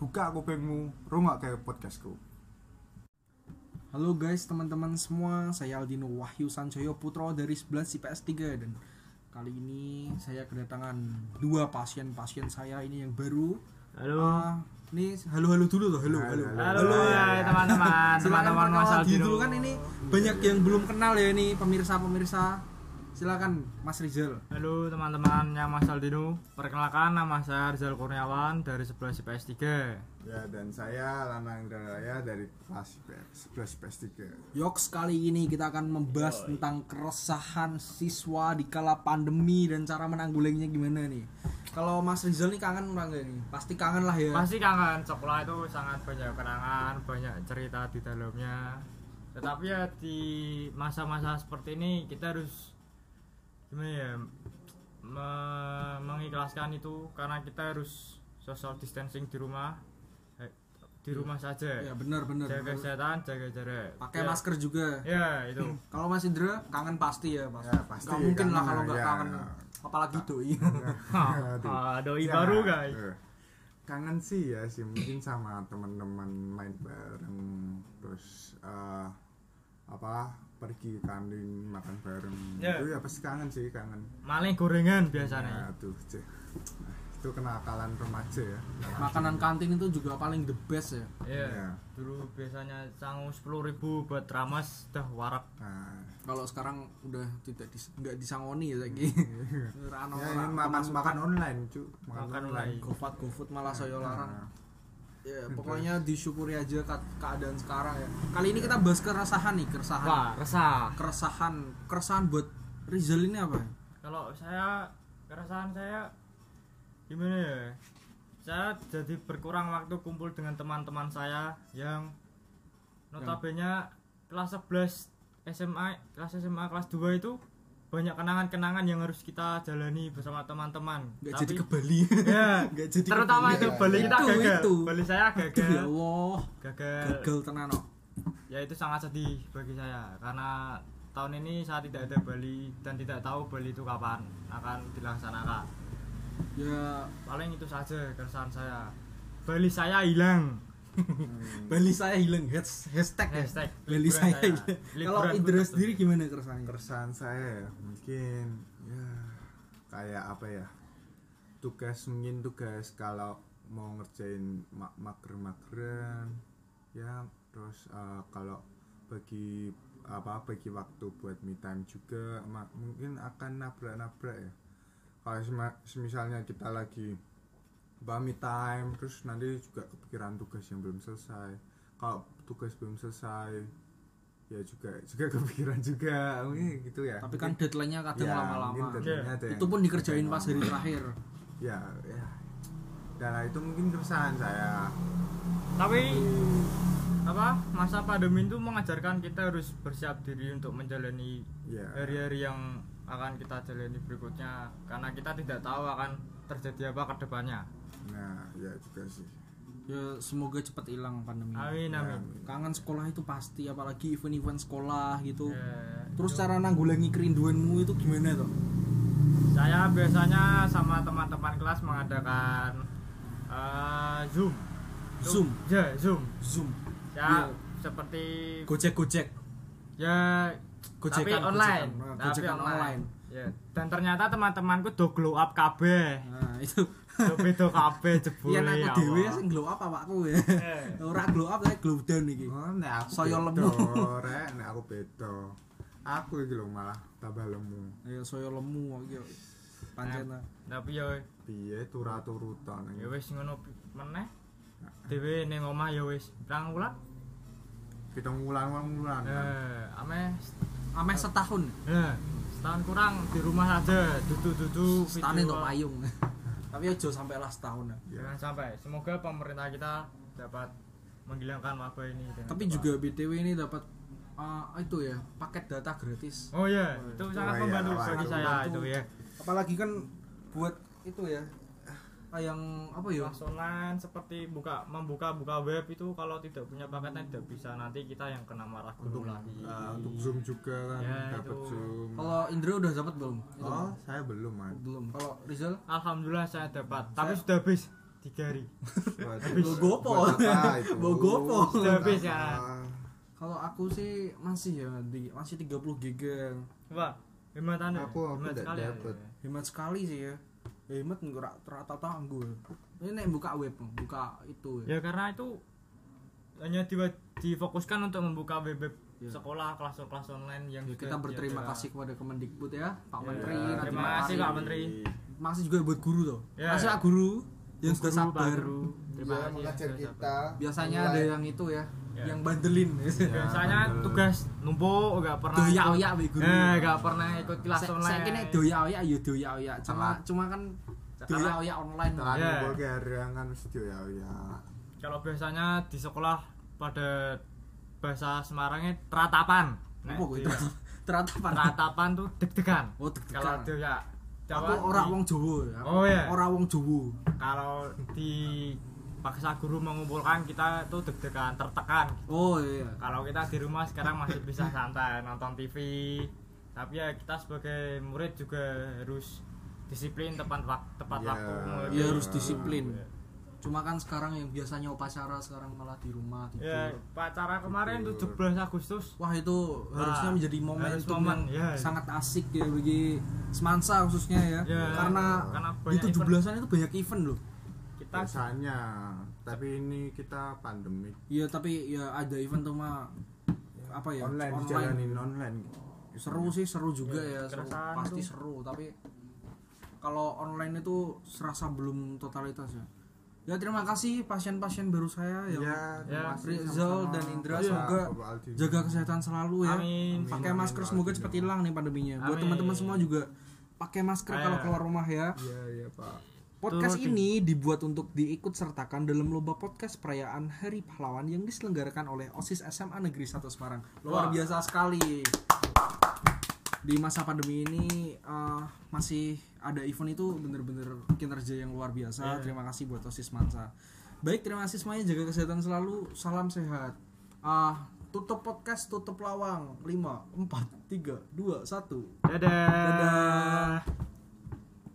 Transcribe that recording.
buka kupingmu rungok kayak podcastku Halo guys, teman-teman semua. Saya Aldino Wahyu Sanjoyo Putro dari 11 IPS 3 dan kali ini saya kedatangan dua pasien-pasien saya ini yang baru. Halo. Ah, ini halo-halo dulu tuh, halo, halo. Halo, ya, teman-teman, Silakan teman-teman Mas perkenalan diri Aldino. dulu kan ini banyak yang belum kenal ya ini pemirsa-pemirsa. Silakan Mas Rizal. Halo teman-temannya Mas Aldino. Perkenalkan nama saya Rizal Kurniawan dari 11 IPS 3. ya dan saya Lanang Indralaya dari kelas IPS 11 IPS 3 Yoks kali ini kita akan membahas tentang keresahan siswa di kala pandemi dan cara menanggulanginya gimana nih. Kalau Mas Rizal nih kangen orang gak nih? Pasti kangen lah ya. Pasti kangen sekolah itu sangat banyak kenangan, banyak cerita di dalamnya. Tetapi ya di masa-masa seperti ini kita harus gimana ya me- mengikhlaskan itu karena kita harus social distancing di rumah Eh, di rumah saja. Ya benar benar. jaga kesehatan, jaga jarak. Pakai Ya. masker juga. Ya, itu. Kalau Mas Indra kangen pasti ya, Mas. Ya, pasti Gak mungkin lah kalau nggak ya. kangen. Apalagi doi. Aduh. Ah, doi Ya, baru, guys. eh, kangen sih ya sih mungkin sama teman-teman main bareng terus eh, apa pergi kantin makan bareng Ya. itu ya pasti kangen sih kangen Maling gorengan ya, biasanya. aduh cek Nah, itu kenakalan remaja ya Makanan kantin itu juga paling the best ya. Iya. Ya. Dulu biasanya sangu 10.000 buat ramas dah warak. nah Kalau sekarang udah tidak dis, nggak disangoni ya lagi. Rano ya, ini makan makan online cu Makan online. GoFood GoFood malah saya larang. Nah, Ya, pokoknya disyukuri aja ke- keadaan sekarang ya. Kali ini kita bahas keresahan nih, keresahan. Wah, resah. Keresahan, keresahan buat Rizal ini apa? Kalau saya keresahan saya gimana ya? Saya jadi berkurang waktu kumpul dengan teman-teman saya yang notabene kelas 11 SMA, kelas SMA kelas 2 itu banyak kenangan-kenangan yang harus kita jalani bersama teman-teman. Nggak Tapi- jadi ke Bali. Ya, jadi ke terutama Bali. itu Ya, Bali ya. kita Itu, gagal. itu. Bali saya Aduh, ya gagal. Allah. Gagal. Gagal tenan kok. Ya itu sangat sedih bagi saya karena tahun ini saya tidak ada Bali dan tidak tahu Bali itu kapan akan dilaksanakan. Ya Paling itu saja keresahan saya. Bali saya hilang. Bali saya hilang Has- hashtag, ya? Hashtag Bali liburan saya hilang. Kalau tetap. sendiri gimana keresahannya? keresahan saya ya, mungkin ya kayak apa ya tugas mungkin tugas kalau mau ngerjain ma- mager-mageran ya terus eh, kalau bagi apa bagi waktu buat me time juga mungkin akan nabrak-nabrak ya kalau sema- misalnya kita lagi bah me time terus nanti juga kepikiran tugas yang belum selesai. Kalau tugas belum selesai ya juga juga kepikiran juga. Mungkin gitu ya. Tapi kan deadline-nya kadang Ya, lama-lama. mungkin deadline-nya ada Itu yang- pun dikerjain pas hari terakhir. ya ya. Dan itu mungkin keresahan saya. Tapi apa masa pandemi itu mengajarkan kita harus bersiap diri untuk menjalani ya. hari-hari yang akan kita jalani berikutnya. Karena kita tidak tahu akan terjadi apa ke depannya. Nah ya juga sih Ya semoga cepat hilang pandemi. Amin Ya, amin. Kangen sekolah itu pasti apalagi event-event sekolah gitu. Ya, Terus itu. cara nanggulangi kerinduanmu itu gimana tuh? saya biasanya sama teman-teman kelas mengadakan eh, zoom. Zoom. Ya zoom. Zoom. Ya Iya. seperti Gojek-gojek. ya Gojekan, tapi online. gojekan. Nah, Tapi gojekan online. online. Ya. Dan ternyata teman-temanku do glow up kabeh. Nah, itu Do beda kabeh jebule. Iya aku ya dhewe sing glow up awakku ya. Eh. Ora glow up tapi glow down iki. oh nek aku Saya lemu. rek nek aku beda aku iki lho malah tambah lemu Ya saya lemu iki. Pancen. Tapi ya piye turut-turutan ya wis ngono meneh. Dewe ning omah ya wis pirang wulan? pitung wulan wulan Eh, ame Ameh setahun. Nah, setahun kurang di rumah saja, duduk-duduk Setahun untuk payung. Tapi aja sampai lah setahun. ya. Jangan sampai. Semoga pemerintah kita dapat menghilangkan wabah ini. Tapi cepat. juga BTW ini dapat uh, itu ya, paket data gratis. Oh iya, itu sangat Oh iya, membantu wah, bagi itu saya membantu. itu ya. Apalagi kan buat itu ya. ah, yang apa ya? Kelas online seperti buka membuka buka web itu kalau tidak punya paketnya tidak bisa nanti kita yang kena marah untuk guru lagi. uh, untuk zoom juga kan Ya, dapat itu. zoom Indra udah dapat belum? Itu. oh saya belum man Belum. Kalau Rizal Alhamdulillah saya dapat, tapi Saya- sudah habis. tiga hari apa itu? Bogopo. Sudah habis Apa? ya. Kalau aku sih masih ya di masih 30 giga. Wah, hemat anda. Aku- aku hemat sekali ya. dapet. Hemat sekali sih ya. Ya, hemat enggak rata tangguh. Ini nek buka web, buka itu ya. Ya karena itu hanya di, difokuskan untuk membuka web web Ya. sekolah kelas-kelas online yang Ya, kita berterima tiada. kasih kepada Kemendikbud ya, Pak Ya, Menteri. terima Nadiem Terima kasih. Pak Menteri. Masih juga buat guru tuh. Ya, Masih ya. Pak guru yang sudah sabar. Guru. Terima Dia kasih kita. Biasanya online. ada yang itu ya, Ya. yang bandelin. Ya. Biasanya tugas numpuk enggak pernah Doyak-oyak be guru. Eh, enggak pernah ikut kelas Saya online. kira doyak-oyak ya doyak-oyak. Cuma Telat. cuma kan Karena- doyak-oyak online. Terlalu Ya. vulgar kan mesti ya ya. Kalau biasanya di sekolah pada bahasa Semarangnya teratapan. Nah, Apa di- itu? Teratapan. teratapan tuh deg-degan. Oh, deg-degan. Kalau dia ya Aku orang wong Jawa ya. Oh, iya. Orang wong Jawa. kalau di paksa guru mengumpulkan kita tuh deg-degan, tertekan. Oh iya. Kalau kita di rumah sekarang masih bisa santai nonton TV. Tapi ya kita sebagai murid juga harus disiplin tepat waktu tepat Ya. waktu. Iya harus disiplin. Cuma kan sekarang yang biasanya upacara sekarang malah di rumah tidur. Ya, pacara kemarin 17 Agustus. Wah itu harusnya Wah, menjadi momen harus itu momen, yang ya. sangat asik ya bagi semansa khususnya ya. Ya, karena, karena di banyak 17-an itu banyak event loh. Kita Biasanya, tapi ini kita pandemik Iya tapi ya ada event tuh mah apa ya online dijalanin online. seru sih seru juga ya, Ya, seru, pasti tuh. seru tapi kalau online itu serasa belum totalitas ya ya terima kasih pasien-pasien baru saya yang Ya, Ya, terima kasih Rizal dan Indra Iya, semoga jaga kesehatan selalu ya Amin. pakai Amin, masker amin, semoga cepat hilang nih pandeminya buat Amin. teman-teman semua juga pakai masker Ayo. kalau keluar rumah ya Iya, iya, Pak. Podcast Turutin. ini dibuat untuk diikut sertakan dalam lomba podcast perayaan Hari Pahlawan yang diselenggarakan oleh OSIS SMA Negeri 1 Semarang. Luar Wah. biasa sekali. Di masa pandemi ini eh, masih ada event itu bener-bener kinerja yang luar biasa. Iya. Terima kasih buat OSIS Mansa. Baik, terima kasih semuanya. Jaga kesehatan selalu. Salam sehat. Ah, tutup podcast, tutup lawang. 5 4 3 2 1. dadah. Dadah.